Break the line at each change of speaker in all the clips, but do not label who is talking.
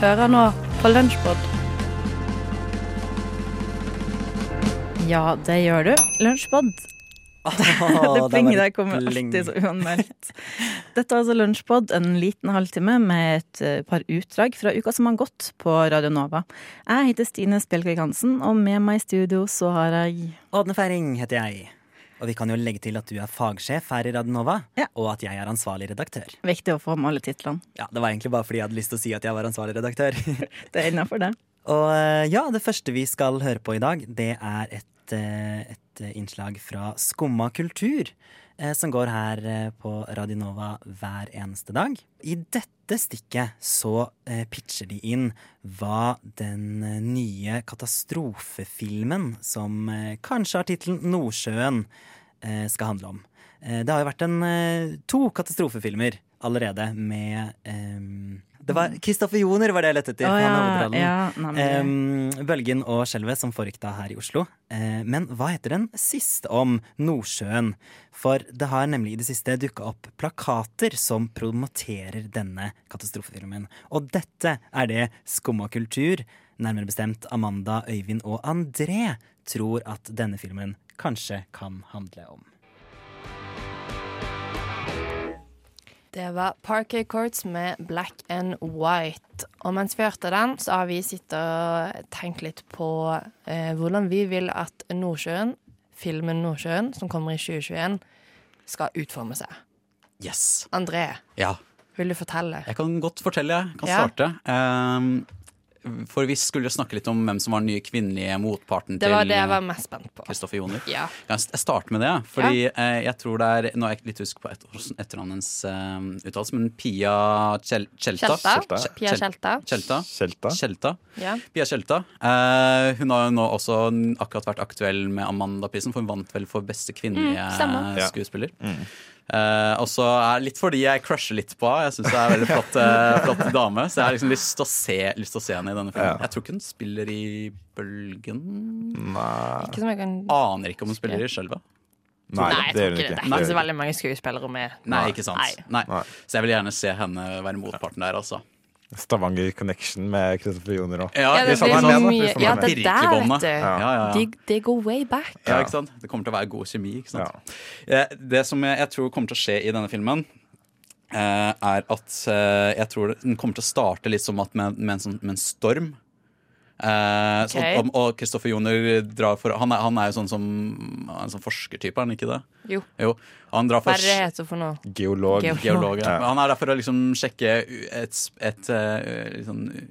Hører nå på Lunsjpod. Ja, det gjør du. Lunsjpod. det plinget der kommer alltid så uanmeldt. Dette er altså Lunsjpod, en liten halvtime med et eh, par utdrag fra uka som har gått på Radio Nova. Jeg heter Stine Spjelkvik Hansen, og med meg i studio så har jeg
Ådne Feiring heter jeg. Og vi kan jo legge til at du er fagsjef her i Radionova,
Ja.
og at jeg er ansvarlig redaktør.
Viktig å få med alle titlene.
Ja, Det var egentlig bare fordi jeg hadde lyst til å si at jeg var ansvarlig redaktør.
Det er innafor det.
og eh, ja, det første vi skal høre på i dag, det er et, eh, et eh, innslag fra Skumma kultur. Eh, Som går her eh, på Radionova hver eneste dag. I dette stikket så eh, pitcher de inn hva den nye katastrofefilmen, som kanskje har tittelen Nordsjøen, skal handle om. Det har jo vært en, to katastrofefilmer allerede med um, Det var Kristoffer Joner var det jeg lette etter. Er
ja, ja,
um, Bølgen og skjelvet som foregikk da her i Oslo. Uh, men hva heter den siste om Nordsjøen? For det har nemlig i det siste dukka opp plakater som promoterer denne katastrofefilmen. Og dette er det Skumma kultur, nærmere bestemt Amanda, Øyvind og André, tror at denne filmen kanskje kan handle om.
Det var Parker Courts med Black and White. Og mens vi hørte den, så har vi sittet og tenkt litt på eh, hvordan vi vil at Nordsjøen, filmen Nordsjøen, som kommer i 2021, skal utforme seg.
Yes.
André,
Ja.
vil du fortelle?
Jeg kan godt fortelle, jeg. Kan
Ja.
starte. Ehm, for vi skulle jo snakke litt om hvem som var den nye kvinnelige motparten
Det var
til
det jeg var mest spent på.
Kristoffer Joner.
Ja.
Kan jeg starte med det? Fordi eh, jeg tror det er Nå er jeg litt husk på et, etternavnets uh, uttalelse, men Pia Kjel, Kjelta.
Kjelta.
Kjel-
Pia Kjelta.
Kjelta.
Kjelta.
Kjelta.
Ja.
Pia Kjelta. Eh, hun har jo nå også akkurat vært aktuell med Amandaprisen, for hun vant vel for beste kvinnelige
Mm, skuespiller.
Ja.
Eh, og så er det litt fordi jeg crusher litt på henne. Jeg syns det er en veldig flott, uh, flott dame. Så jeg har liksom lyst til å se, lyst til å se henne i denne filmen.
Ja.
Jeg tror ikke hun spiller i Bølgen.
Nei,
Ikke som jeg kan
Aner ikke om hun spiller i Skjelva.
nei,
Nei, jeg tror ikke det. Det er ikke så veldig mange skuespillere med.
Nei, ikke sant.
Nei.
Nei. Så jeg vil gjerne se henne være motparten der, altså.
Stavanger Connection med Kristoffer Joner òg.
Ja,
Ja, det blir så
med,
mye Ja, det der, vet du.
Ja, ja, ja.
De, de go way back.
Ja, ikke sant? Det kommer til å være god kjemi. ikke sant? Ja. Det som jeg, jeg tror kommer til å skje i denne filmen, eh, er at eh, jeg tror den kommer til å starte litt som at med, med, en, sånn, med en storm. Eh, så,
Ok.
og- og Kristoffer Joner drar for Han er, han er jo sånn som en sånn forskertype, er han ikke det?
Jo.
Jo. Han drar
Hva
for
er det det heter for noe?
Geolog.
Geolog.
geolog. Ja.
Ja.
Han er der for å liksom sjekke et, et, et, litt sånn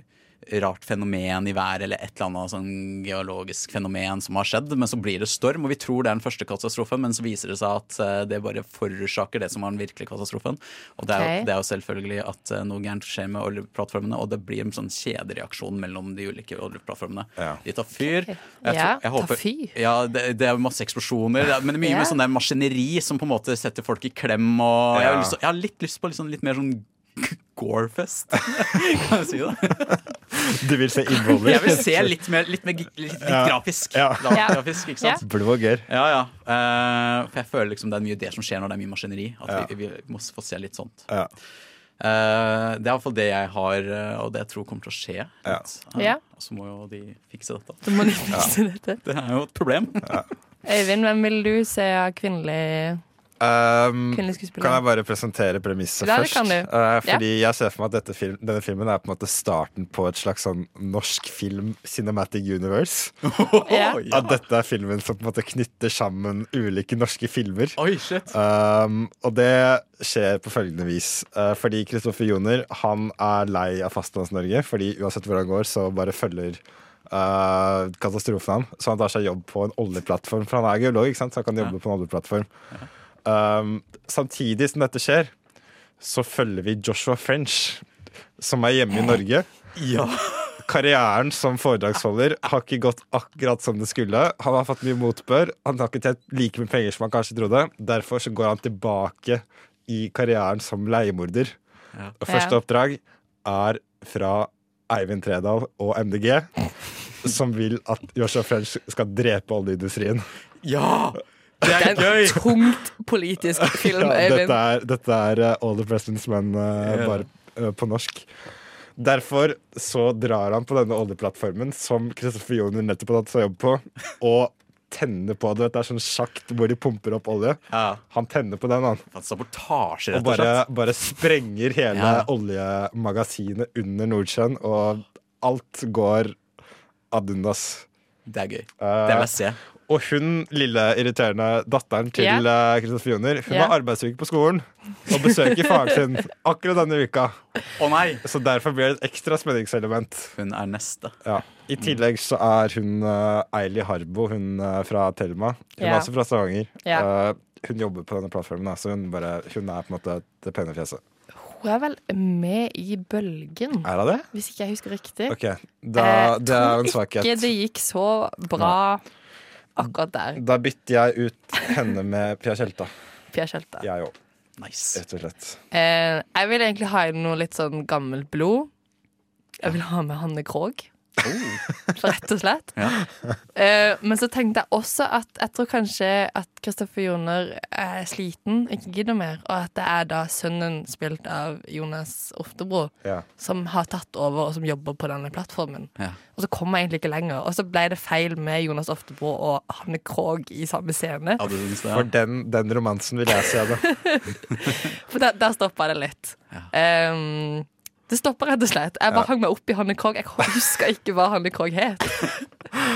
rart fenomen i været, eller et eller annet sånn geologisk fenomen som har skjedd. Men så blir det storm, og vi tror det er den første katastrofen, men så viser det seg at eh, det bare forårsaker det som var den virkelige katastrofen. Og det er, jo- det er jo selvfølgelig at eh, noe gærent skjer med oljeplattformene, og det blir en sånn kjedereaksjon mellom de ulike oljeplattformene.
Ja.
De tar fyr. Jeg
Ja,
tror- jeg
ta fyr.
Ja, det, det er masse eksplosjoner, det er- men det er mye
Ja.
med sånn der maskineri som på en måte setter folk i klem. Og jeg, har lyst, jeg har litt lyst på litt, sånn, litt mer sånn Gorefest, kan jeg si det?
Du vil se innholdet?
Jeg vil se litt mer litt, mer, litt, litt
Ja.
grafisk.
Ja.
Grafisk ikke sant?
Blod og gør
Ja, ja. Uh, for jeg føler liksom det er mye det som skjer når det er mye maskineri. At
Ja.
vi, vi må få se litt sånt.
Ja.
Uh, det er iallfall det jeg har, eh, og det jeg tror kommer til å skje.
Ja.
Eh,
Ja.
Og så må jo de fikse dette.
Så må de fikse dette.
Det er jo et problem.
Øyvind, hvem vil du se av kvinnelig,
Um, kan jeg bare presentere premisset
Ja, det
først?
kan du.
Eh, fordi jeg ser for meg at dette film, denne filmen er på en måte starten på et slags sånn norsk film cinematic universe.
Ja.
Ja.
At dette er filmen som på en måte knytter sammen ulike norske filmer.
Oi, shit.
Um, og det skjer på følgende vis. Uh, fordi Kristoffer Joner han er lei av Fastlands-Norge. Fordi uansett hvor han går, så bare følger uh, katastrofen han. Så han tar seg jobb på en oljeplattform. For han er geolog, ikke sant? så han kan jobbe på en oljeplattform. Um, samtidig som dette skjer, så følger vi Joshua French, som er hjemme i Norge.
Ja.
Karrieren som foredragsholder har ikke gått akkurat som det skulle. Han har fått mye motbør. Han har ikke tjent like mye penger som han kanskje trodde. Derfor så går han tilbake i karrieren som leiemorder.
Ja.
Og første oppdrag er fra Eivind Tredal og MDG, som vil at Joshua French skal drepe oljeindustrien.
ja! Det er
Det er
gøy!
en tungt politisk film,
Ja, dette er, dette er uh, All the President's Men uh,
yeah.
bare uh, på norsk. Derfor så drar han på denne oljeplattformen som Kristoffer Joner nettopp har tatt seg jobb på, og tenner på det. Det er sånn sjakt hvor de pumper opp olje.
Ja.
Han tenner på den, han.
Sabotasje,
Og
rett og
bare, bare sprenger hele
Ja.
oljemagasinet under Nordsjøen, og alt går ad undas.
Det er gøy.
Uh,
Det vil jeg se.
Og hun lille irriterende datteren til Kristoffer yeah. Joner, hun
yeah.
har arbeidsuke på skolen og besøker faren sin akkurat denne uka.
Nei!
Så derfor blir det et ekstra spenningselement.
Hun er neste.
Ja. I tillegg så er hun uh, Eili Harbo, hun uh, fra Thelma. Hun
yeah.
er også fra Stavanger.
Ja.
Eh, hun jobber på denne plattformen, så hun, bare, hun er på en måte det pene fjeset.
Hun er vel med i Bølgen,
Er det det?
hvis ikke jeg husker riktig.
OK. Da,
Eh,
det er en svakhet. Jeg tror.
Ikke det gikk så bra akkurat der,
Da bytter jeg ut henne med Pia Tjelta.
Pia Tjelta.
Jeg òg,
Nice.
rett og slett.
Eh, jeg vil egentlig ha inn noe litt sånn gammelt blod. Jeg vil ha med Hanne Krogh. Rett og slett.
Ja.
Uh, men så tenkte jeg også at jeg tror kanskje at Kristoffer Joner er sliten, ikke gidder mer, og at det er da sønnen spilt av Jonas Oftebro
Ja.
som har tatt over og som jobber på denne plattformen.
Ja.
Og så kom jeg egentlig ikke lenger. Og så ble det feil med Jonas Oftebro og Hanne Krogh i samme scene.
For den, den romansen vil jeg se, da.
For der, der stoppa det litt. Ehm, det stoppa rett og slett. Jeg bare hang meg opp i Hanne Krogh. Jeg husker ikke hva Hanne Krogh het.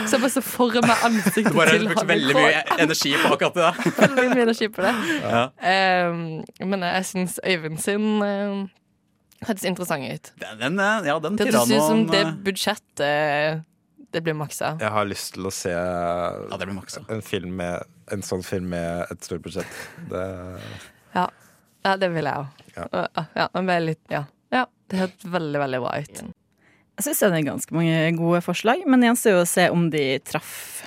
Så jeg bare så for meg ansiktet
Du bare
har
brukt
Hanne
veldig mye energi på akkurat det.
Veldig mye energi på det.
Ja.
Um, men jeg syns Øyvind sin um, hørtes interessant ut.
Den, den, eh, ja, den
Det hørtes ut som det
eh,
budsjettet det blir maksa.
Jeg har lyst til å se
Ja, det blir maksa.
en, film med, en sånn film med et stort budsjett. Det,
Ja. ja, det vil jeg òg.
Ja.
Ja, men litt, ja. Ja, det hørtes veldig, veldig bra ut.
Jeg syns det er ganske mange gode forslag, men det gjenstår jo å se om de traff.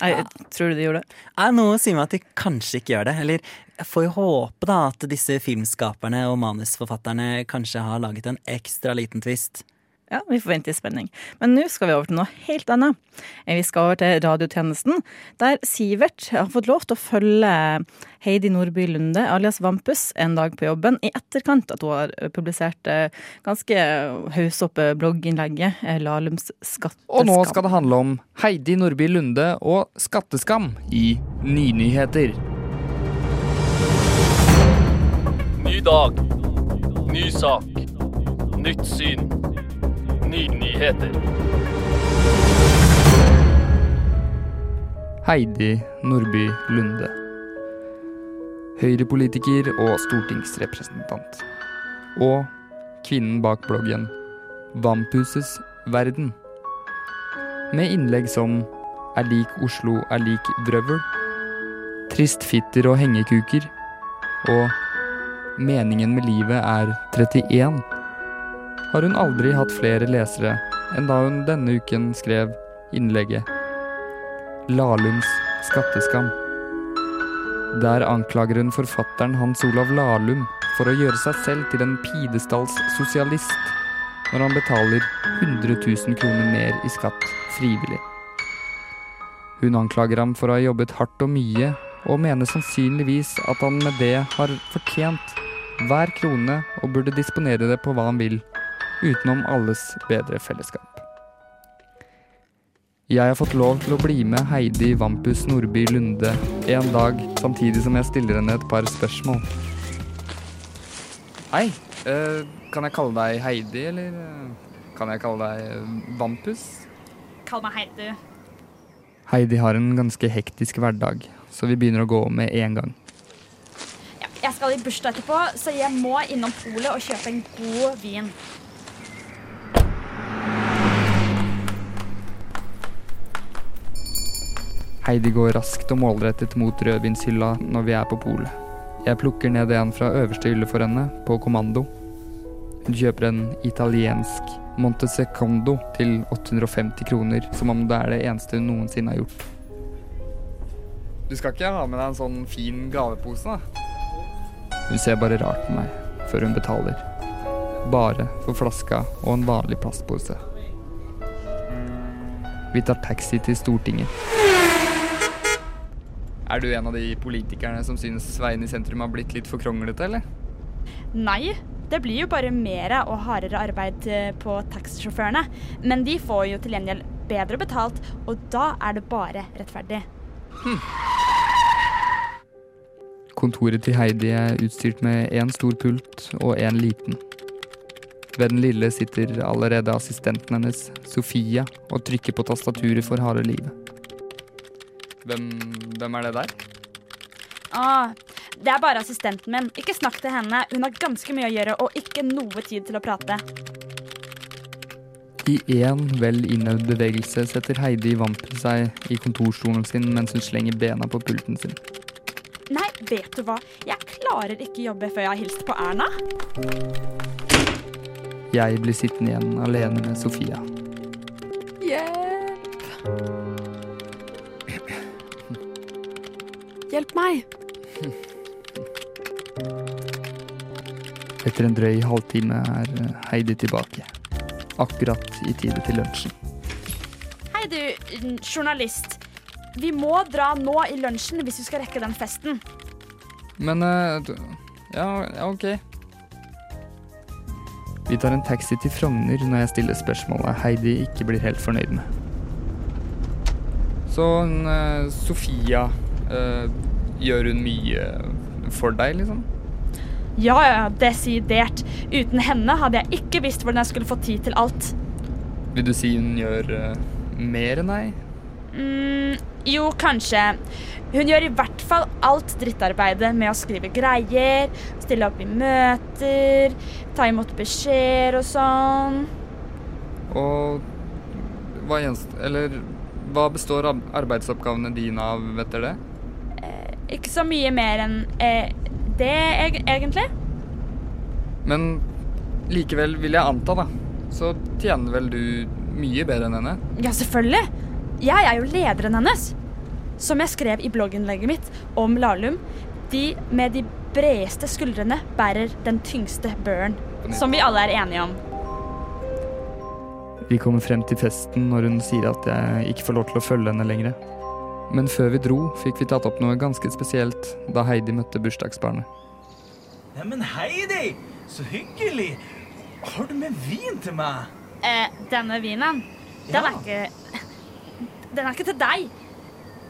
Jeg, Tror du de gjorde det?
Er noe sier meg at de kanskje ikke gjør det. Eller jeg får jo håpe da at disse filmskaperne og manusforfatterne kanskje har laget en ekstra liten twist.
Ja, Vi får vente i spenning. Men nå skal vi over til noe helt annet. Eh, Vi skal over til radiotjenesten, der Sivert har fått lov til å følge Heidi Nordby Lunde, alias Vampus, en dag på jobben, i etterkant at hun har publisert eh, ganske hausoppe blogginnlegget eh, Lahlums skatteskam.
Og nå skal det handle om Heidi Nordby Lunde og skatteskam i Nynyheter.
Ny dag. Ny sak. Nytt syn. Nye nyheter.
Heidi Nordby Lunde. Høyrepolitiker og stortingsrepresentant. Og kvinnen bak bloggen Vamphuses verden. Med innlegg som Er lik Oslo er lik vrøvl. Tristfitter og hengekuker. Og Meningen med livet er 31. Har hun aldri hatt flere lesere enn da hun denne uken skrev innlegget Lahlums skatteskam. Der anklager hun forfatteren Hans Olav Lahlum for å gjøre seg selv til en pidestallssosialist når han betaler 100 000 kroner mer i skatt frivillig. Hun anklager ham for å ha jobbet hardt og mye, og mener sannsynligvis at han med det har fortjent hver krone og burde disponere det på hva han vil, utenom alles bedre fellesskap. Jeg har fått lov til å bli med Heidi Vampus Nordby Lunde en dag, samtidig som jeg stiller henne et par spørsmål. Hei, eh, kan jeg kalle deg Heidi, eller eh, kan jeg kalle deg eh, Vampus?
Kall meg Heidi.
Heidi har en ganske hektisk hverdag, så vi begynner å gå med en gang.
Ja, jeg skal i bursdag etterpå, så jeg må innom polet og kjøpe en god vin.
Heidi går raskt og målrettet mot rødvinshylla når vi er på polet. Jeg plukker ned en fra øverste hylle for henne, på kommando. Hun kjøper en italiensk Montesecondo til 850 kroner, som om det er det eneste hun noensinne har gjort. Du skal ikke ha med deg en sånn fin gavepose, da? Hun ser bare rart på meg før hun betaler. Bare for flaska og en vanlig plastpose. Vi tar taxi til Stortinget. Er du en av de politikerne som synes veiene i sentrum har blitt litt for kronglete, eller?
Nei, Det blir jo bare mer og hardere arbeid eh, på taxisjåførene. Men de får jo til gjengjeld bedre betalt, og da er det bare rettferdig.
Kontoret til Heidi er utstyrt med én stor pult og én liten. Ved den lille sitter allerede assistenten hennes, Sofia, og trykker på tastaturet for harde livet. Hvem, hvem er det der?
Ah, det er bare assistenten min. Ikke snakk til henne. Hun har ganske mye å gjøre og ikke noe tid til å prate.
I én vel innøvd bevegelse setter Heidi Vampen seg i kontorstolen sin mens hun slenger bena på pulten sin.
Nei, vet du hva? Jeg klarer ikke jobbe før jeg har hilst på Erna.
Jeg blir sittende igjen alene med Sofia.
Hjelp! Hjelp meg!
Etter en drøy halvtime er eh, Heidi tilbake. Akkurat i tide til lunsjen.
Hei, du journalist. Vi må dra nå i lunsjen hvis vi skal rekke den festen.
Men eh, ja, ja, OK. Vi tar en taxi til Frogner når jeg stiller spørsmålet Heidi ikke blir helt fornøyd med. Så eh, Sofia Gjør hun mye for deg, liksom?
Ja, ja, desidert. Uten henne hadde jeg ikke visst hvordan jeg skulle få tid til alt.
Vil du si hun gjør eh, mer enn deg?
Mm, jo, kanskje. Hun gjør i hvert fall alt drittarbeidet med å skrive greier, stille opp i møter, ta imot beskjeder og sånn.
Og hva gjenst... Eller hva består arbeidsoppgavene dine av etter det?
Ikke så mye mer enn eh, det, egentlig.
Men likevel vil jeg anta, da. Så tjener vel du mye bedre enn henne?
Ja, selvfølgelig. Jeg er jo lederen hennes. Som jeg skrev i blogginnlegget mitt om Lahlum. De med de bredeste skuldrene bærer den tyngste børen. Som vi alle er enige om.
Vi kommer frem til festen når hun sier at jeg ikke får lov til å følge henne lenger. Men før vi dro, fikk vi tatt opp noe ganske spesielt da Heidi møtte bursdagsbarnet.
Neimen, Heidi! Så hyggelig! Har du med vin til meg?
Eh, denne vinen, den er ikke Den er ikke til deg.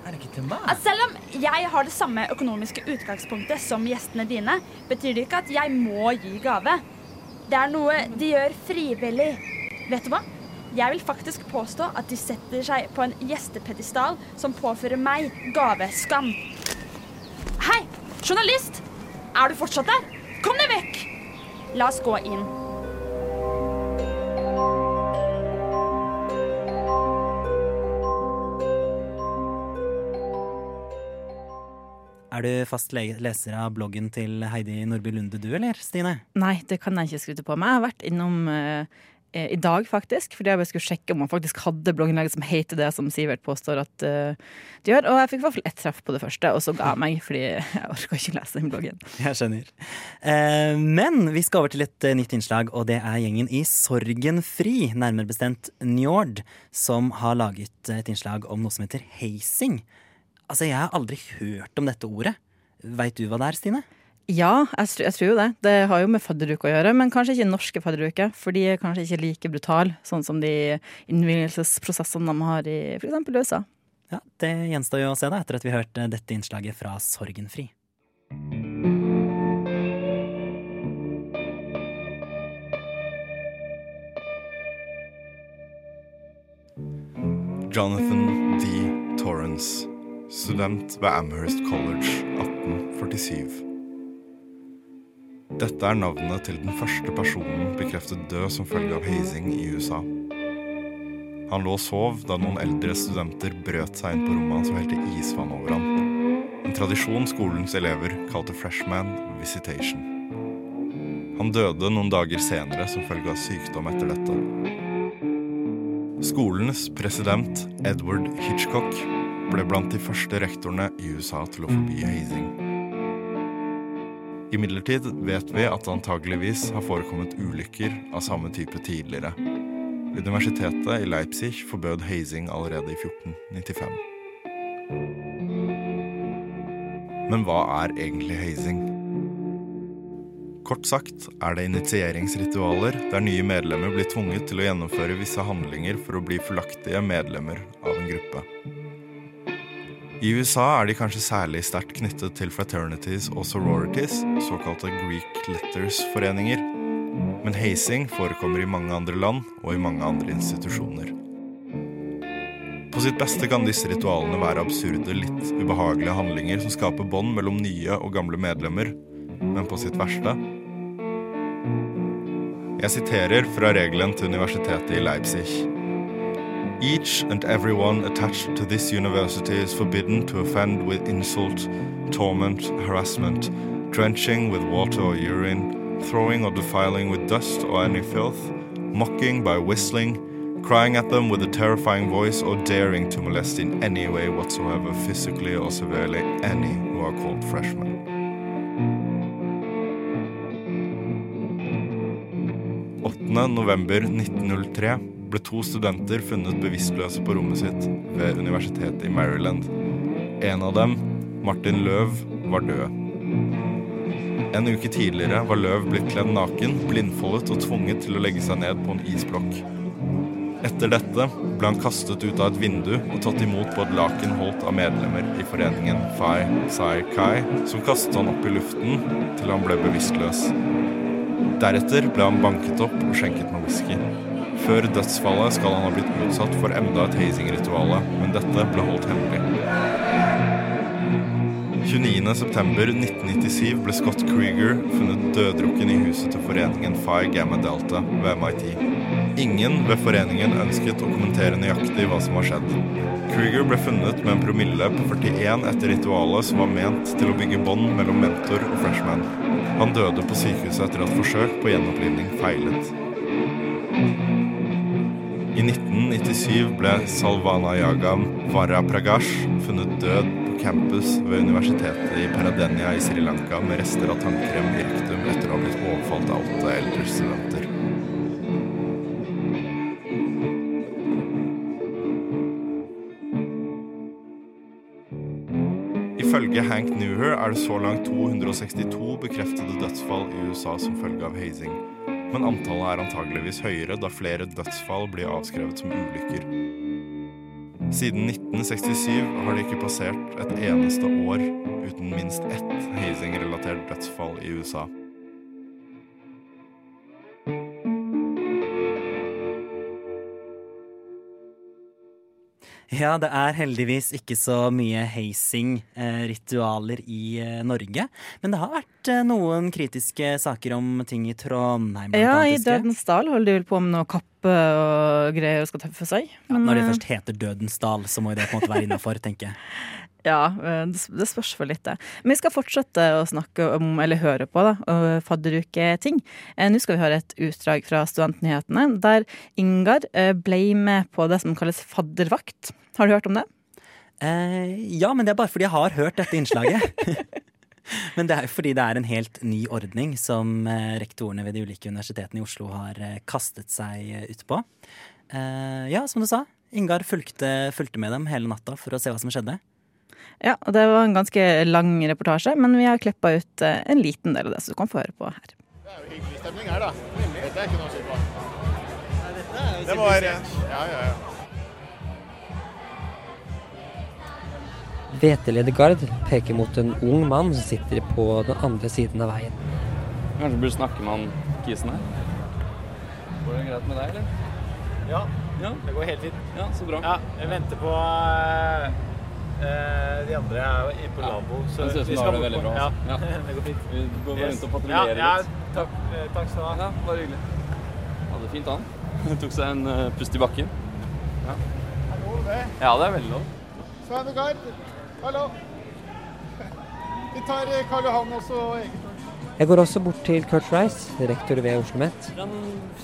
Er det ikke til meg?
Selv om jeg har det samme økonomiske utgangspunktet som gjestene dine, betyr det ikke at jeg må gi gave. Det er noe de gjør frivillig. Vet du hva? Jeg vil faktisk påstå at de setter seg på en gjestepedestal som påfører meg gaveskam. Hei, journalist! Er du fortsatt der? Kom deg vekk! La oss gå inn.
Er du fast le- leser av bloggen til Heidi Nordby Lunde du, eller Stine?
Nei, det kan jeg ikke skryte på meg. Jeg har vært innom eh, i dag, faktisk. Fordi jeg skulle sjekke om han faktisk hadde blogginnlegg som heter det som Sivert påstår at uh, det gjør. Og jeg fikk i hvert fall ett treff på det første, og så ga jeg meg, fordi jeg orka ikke lese den bloggen.
Jeg skjønner. Eh, men vi skal over til et eh, nytt innslag, og det er gjengen i Sorgenfri, nærmere bestemt Njord, som har laget et innslag om noe som heter hazing. Altså, jeg har aldri hørt om dette ordet. Veit du hva det er, Stine?
Ja, jeg, jeg tror jo det. Det har jo med fadderuke å gjøre, men kanskje ikke norske fadderuker. For de er kanskje ikke like brutale, sånn som de innvielsesprosessene de har i f.eks. USA.
Ja, Det gjenstår jo å se da, etter at vi hørte dette innslaget fra Sorgenfri.
Jonathan D. Torrance, student ved Amherst College 1847. Dette er navnet til den første personen bekreftet død som følge av hazing i USA. Han lå og sov da noen eldre studenter brøt seg inn på rommet hans og helte isvann over ham. En tradisjon skolens elever kalte freshman visitation. Han døde noen dager senere som følge av sykdom etter dette. Skolens president Edward Hitchcock ble blant de første rektorene i USA til å forby hazing. Imidlertid vet vi at det antageligvis har forekommet ulykker av samme type tidligere. Universitetet i Leipzig forbød hazing allerede i 1495. Men hva er egentlig hazing? Kort sagt er det initieringsritualer der nye medlemmer blir tvunget til å gjennomføre visse handlinger for å bli fullaktige medlemmer av en gruppe. I USA er de kanskje særlig sterkt knyttet til fraternities og sororities, såkalte Greek Letters-foreninger. Men hazing forekommer i mange andre land og i mange andre institusjoner. På sitt beste kan disse ritualene være absurde, litt ubehagelige handlinger som skaper bånd mellom nye og gamle medlemmer, men på sitt verste Jeg siterer fra regelen til Universitetet i Leipzig. Each and everyone attached to this university is forbidden to offend with insult, torment, harassment, drenching with water or urine, throwing or defiling with dust or any filth, mocking by whistling, crying at them with a terrifying voice, or daring to molest in any way whatsoever, physically or severely, any who are called freshmen. november 1903 ble to studenter funnet bevisstløse på rommet sitt ved universitetet i Maryland. En av dem, Martin Løv, var død. En uke tidligere var Løv blitt kledd naken, blindfoldet og tvunget til å legge seg ned på en isblokk. Etter dette ble han kastet ut av et vindu og tatt imot på et laken holdt av medlemmer i foreningen Phi Psi Kai, som kastet han opp i luften til han ble bevisstløs. Deretter ble han banket opp og skjenket med whisky. Før dødsfallet skal han ha blitt utsatt for enda et hazing-rituale, men dette ble holdt hemmelig. 29.9.1997 ble Scott Krieger funnet døddrukken i huset til foreningen Phi Gamma Delta ved MIT. Ingen ved foreningen ønsket å kommentere nøyaktig hva som har skjedd. Krieger ble funnet med en promille på 41 etter ritualet som var ment til å bygge bånd mellom mentor og freshman. Han døde på sykehuset etter at forsøk på gjenopplivning feilet. I 1997 ble Salvana Yagam Vara Pragash funnet død på campus ved universitetet i Paradenia i Sri Lanka med rester av tannkrem i rektum etter å ha blitt overfalt av åtte eldre studenter. Ifølge Hank Newher er det så langt 262 bekreftede dødsfall i USA som følge av hazing men antallet er antageligvis høyere da flere dødsfall blir avskrevet som ulykker. Siden 1967 har det ikke passert et eneste år uten minst ett hazing-relatert dødsfall i USA.
Ja, det er heldigvis ikke så mye hazing-ritualer i eh, Norge. Men det har vært eh, noen kritiske saker om ting i Trondheim.
Ja, i Dødens dal holder de vel på med noe kappe og greier og skal tøffe seg.
Men, ja, når det eh, først heter Dødens dal, så må jo det på en måte være innafor, tenker jeg.
Ja, det spørs for litt, det. Men vi skal fortsette å snakke om, eller høre på, da, fadderuketing. Nå skal vi høre et utdrag fra Studentnyhetene, der Ingar ble med på det som kalles faddervakt. Har du hørt om det?
Eh, ja, men det er bare fordi jeg har hørt dette innslaget. men det er jo fordi det er en helt ny ordning som eh, rektorene ved de ulike universitetene i Oslo har eh, kastet seg eh, ut på. Eh, ja, som du sa. Ingar fulgte, fulgte, med dem hele natta for å se hva som skjedde.
Ja, og det var en ganske lang reportasje, men vi har kleppa ut eh, en liten del av det, så du kan få høre på her.
Det er jo hyggelig stemning her, da. Dette er ikke noe å si på. Det må være Ja, ja, ja.
Hveteleder Gard peker mot en ung mann som sitter på den andre siden av veien.
Kanskje du burde snakke med han kisen her? Går det greit med deg, eller?
Ja, ja. det går helt fint.
Ja, så bra.
Ja, jeg venter på uh, de andre er inne på lavvo.
Så vi skal bort det veldig bra.
Altså. Ja. ja. det går fint.
Vi går bare rundt og patruljerer
ja, litt. Takk, eh, takk, skal du ha.
Ja, Bare hyggelig. Hadde det fint, han. Tok seg en uh, pust i bakken. Ja.
Er det lov, det?
Ja, det er veldig lov.
Svein Gard, Hallo. Vi tar eh, Karl Johan også eget
Jeg går også bort til Kurt Rice, rektor ved Oslo OsloMet.
Hvordan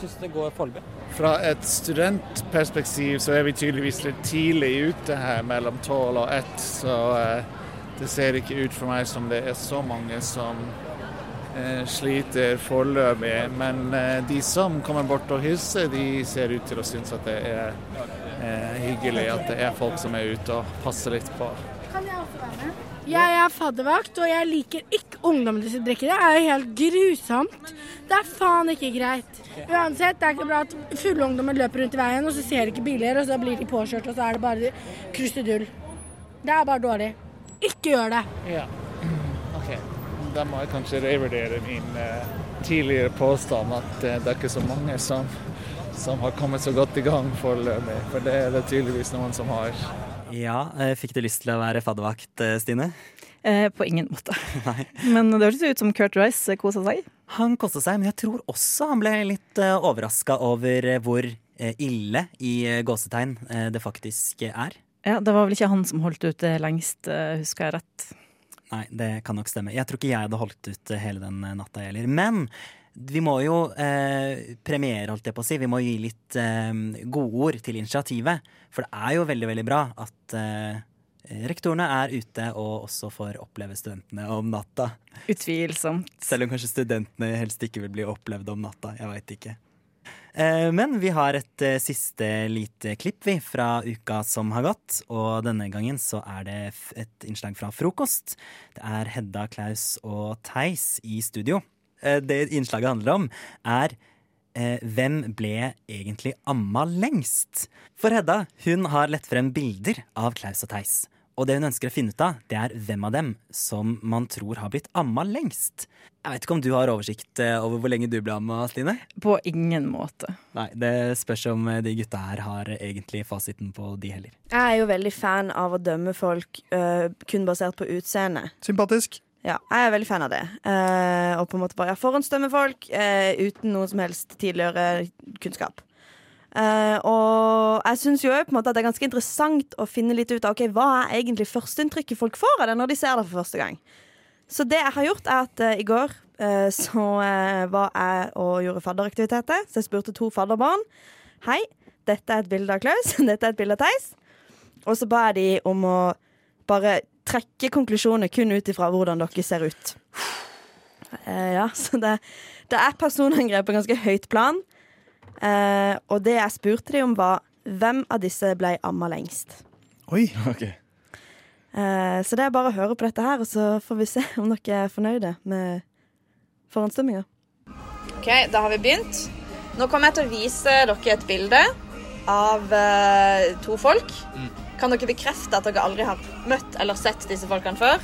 syns det går foreløpig? Fra et studentperspektiv så er vi tydeligvis litt tidlig ute her mellom tolv og ett. Så eh, det ser ikke ut for meg som det er så mange som eh, sliter foreløpig. Men eh, de som kommer bort og hilser, de ser ut til å synes at det er eh, hyggelig at det er folk som er ute og passer litt på.
Kan jeg også være med?
Jeg er faddervakt, og jeg liker ikke ungdommene som drikker. Det er jo helt grusomt. Det er faen ikke greit. Uansett, det er ikke bra at fulle ungdommer løper rundt i veien, og så ser de ikke biler, og så blir de påkjørt, og så er det bare krusedull. Det er bare dårlig. Ikke gjør det.
Ja. OK. Da må jeg kanskje revurdere min uh, tidligere påstand at uh, det er ikke så mange som, som har kommet så godt i gang foreløpig. For det er det tydeligvis noen som har.
Ja, eh, Fikk du lyst til å være faddervakt, eh, Stine?
Eh, på ingen måte.
Nei.
Men det hørtes ut som Kurt Rice kosa seg.
Han kosa seg, men jeg tror også han ble litt uh, overraska over eh, hvor eh, ille i eh, gåsetegn eh, det faktisk er.
Ja, Det var vel ikke han som holdt ut det lengst, eh, husker jeg rett.
Nei, det kan nok stemme. Jeg tror ikke jeg hadde holdt ut eh, hele den eh, natta heller. Men vi må jo eh, premiere, holdt jeg på å si. Vi må gi litt eh, godord til initiativet. For det er jo veldig, veldig bra at eh, rektorene er ute og også får oppleve studentene om natta.
Utvilsomt.
Selv om kanskje studentene helst ikke vil bli opplevd om natta. Jeg veit ikke. Eh, Men vi har et eh, siste lite klipp vi fra uka som har gått. Og denne gangen så er det et innslag fra frokost. Det er Hedda, Klaus og Theis i studio. Eh, Det innslaget handler om, er eh, hvem ble egentlig amma lengst? For Hedda hun har lett frem bilder av Klaus og Theis. Og det hun ønsker å finne ut av, det er hvem av dem som man tror har blitt amma lengst. Jeg vet ikke om du har oversikt eh, over hvor lenge du ble amma, Stine?
På ingen måte.
Nei, det spørs om eh, de gutta her har egentlig fasiten på de heller.
Jeg er jo veldig fan av å dømme folk uh, kun basert på utseende.
Sympatisk.
Ja, jeg er veldig fan av det. Eh, og på en måte bare forhåndsdømme folk eh, uten noen som helst tidligere kunnskap. Eh, og jeg syns jo på en måte at det er ganske interessant å finne litt ut av okay, hva er egentlig førsteinntrykket folk får av det når de ser det for første gang. Så det jeg har gjort, er at eh, i går eh, så eh, var jeg og gjorde fadderaktiviteter. Så jeg spurte to fadderbarn. Hei, dette er et bilde av Klaus. Dette er et bilde av Theis. Og så ba jeg de om å bare trekke konklusjoner kun ut ifra hvordan dere ser ut. Eh, ja, så det, det er personangrep på ganske høyt plan. Eh, og det jeg spurte dem om, var hvem av disse ble amma lengst.
Oi, ok.
Eh, så det er bare å høre på dette her, og så får vi se om dere er fornøyde med forhåndsstemminga. OK, da har vi begynt. Nå kommer jeg til å vise dere et bilde av eh, to folk. Kan dere bekrefte at dere aldri har møtt eller sett disse folkene før?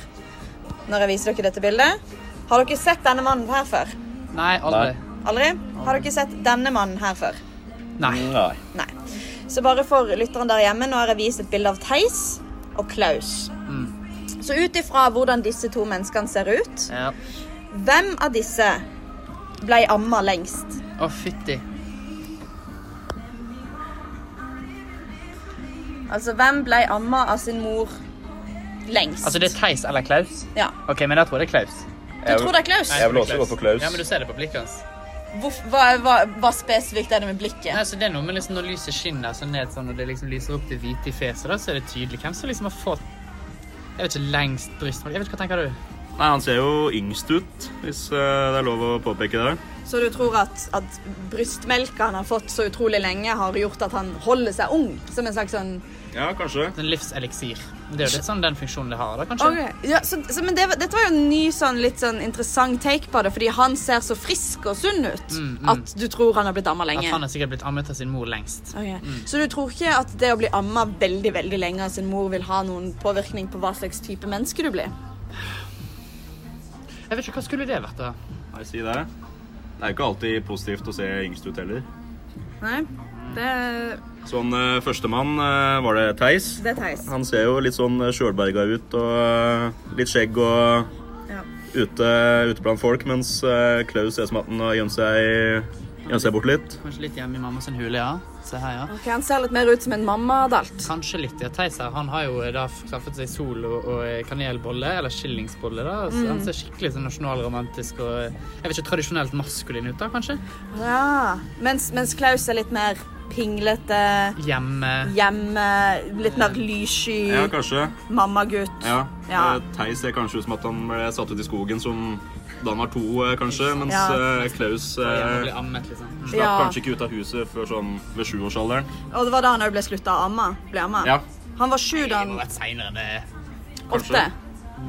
Når jeg viser dere dette bildet. Har dere sett denne mannen her før?
Nei, aldri.
Aldri? Har dere sett denne mannen her før?
Nei.
Nei. Så bare for lytteren der hjemme, nå har jeg vist et bilde av Theis og Klaus.
Mm.
Så ut ifra hvordan disse to menneskene ser ut,
Ja.
hvem av disse ble amma lengst?
Å, fytti.
Altså, hvem ble amma av sin mor lengst?
Altså, det er Theis eller Klaus?
Ja.
OK, men jeg tror det er Klaus.
Du tror det er Klaus?
Nei,
Jeg vil også gå for Klaus.
Ja, men du ser det på blikket hans.
Hva, hva, hva spesifikt er det med blikket?
Nei, så det er noe med liksom når lyset skinner så ned sånn, og det liksom lyser opp det hvite i fjeset, så er det tydelig hvem som liksom har fått Jeg vet ikke, lengst bryst Jeg vet ikke, Hva tenker du?
Nei, Han ser jo yngst ut, hvis eh, det er lov å påpeke det.
Så du tror at, at brystmelka han har fått så utrolig lenge, har gjort at han holder seg ung? Som en slags sånn
Ja, kanskje.
En livseliksir. Det er jo litt sånn den funksjonen det har, da, kanskje?
Okay. ja, så, så, men det, dette var jo en ny sånn, litt sånn interessant take på det, fordi han ser så frisk og sunn ut
Mm, mm.
at du tror han har blitt amma lenge.
At han har sikkert blitt ammet av sin mor lengst.
Okay.
Mm.
Så du tror ikke at det å bli amma veldig veldig lenge av sin mor vil ha noen påvirkning på hva slags type menneske du blir?
Jeg vet ikke, Hva skulle det vært, da?
Nei, si det. Det er jo ikke alltid positivt å se yngst ut heller.
Nei, det,
Sånn uh, Førstemann eh, var det Theis.
det er Theis.
Han ser jo litt sånn sjølberga ut og eh, litt skjegg og
Ja.
ute, ute blant folk, mens eh, Klaus ser ut som at han har gjemt seg, gjemt se bort litt.
Kanskje litt hjemme i mamma sin hule, ja. Se her, ja.
Ok, Han ser litt mer ut som en mammadalt.
Kanskje litt. ja. Theis her, han har jo da skaffet seg sol og, og kanelbolle, eller skillingsbolle. da. Så
Mm.
Han ser skikkelig sånn nasjonalromantisk og jeg vet ikke, tradisjonelt maskulin ut, da, kanskje?
Ja, mens, mens Klaus er litt mer pinglete,
Hjemme.
hjemme, litt mer lyssky,
Ja, kanskje.
mammagutt.
Ja.
Ja.
Eh, Theis ser kanskje ut som at han ble satt ut i skogen som da han var to, eh, kanskje, mens
Ja.
eh, Klaus eh,
ammet, liksom.
slapp
Ja.
kanskje ikke ut av huset før sånn ved sjuårsalderen.
Og det var da han òg ble slutta å amme. Ble amma.
Ja.
Han var sju da
Det må
han
ha vært seinere enn det.
Åtte.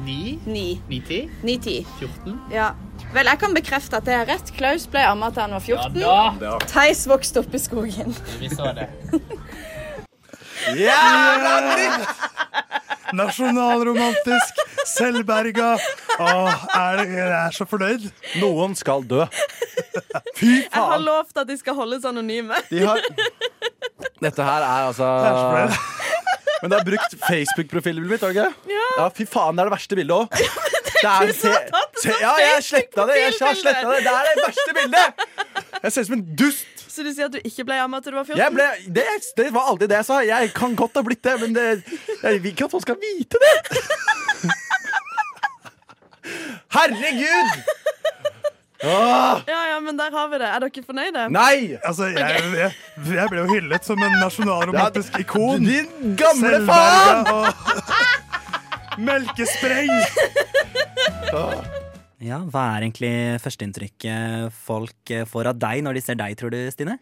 Ni?
Ni.
Ni-ti?
9-10.
14?
Ja. Vel, jeg kan bekrefte at det er rett. Klaus ble amma til han var 14.
Ja da.
Theis vokste opp i skogen.
Vi så det.
Jævla dritt! Nasjonalromantisk, selvberga. Åh, er jeg er så fornøyd.
Noen skal dø. Fy faen.
Jeg har lovt at de skal holdes anonyme.
De har Dette her er altså Men du har brukt Facebook-profilbildet mitt, har du ikke?
Ja.
Fy faen, det er det verste bildet òg. Det er, se, se, ja, jeg sletta det! Jeg har sletta det. Det er det verste bildet! Jeg ser ut som en dust.
Så du sier at du ikke ble amma til du var 14?
Jeg ble, det, det var aldri det jeg sa. Jeg kan godt ha blitt det, men det, jeg vil ikke at folk skal vite det. Herregud! Ah!
Ja, ja, men der har vi det. Er dere fornøyde?
Nei!
Altså, jeg, jeg, jeg ble jo hyllet som en nasjonalromantisk ikon.
Din gamle faen!
og Melkespreng!
Ja, Hva er egentlig førsteinntrykket folk får av deg når de ser deg, tror du, Stine?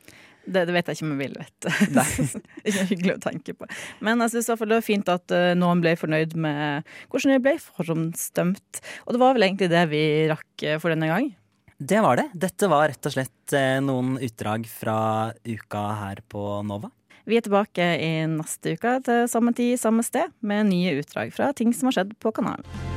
Det, det vet jeg ikke om jeg vil vite. ikke hyggelig å tenke på. Men jeg syns det var fint at eh, noen ble fornøyd med hvordan vi ble forhåndsdømt. Og det var vel egentlig det vi rakk eh, for denne gang.
Det var det. Dette var rett og slett eh, noen utdrag fra uka her på Nova.
Vi er tilbake i neste uke til samme tid, samme sted, med nye utdrag fra ting som har skjedd på kanalen.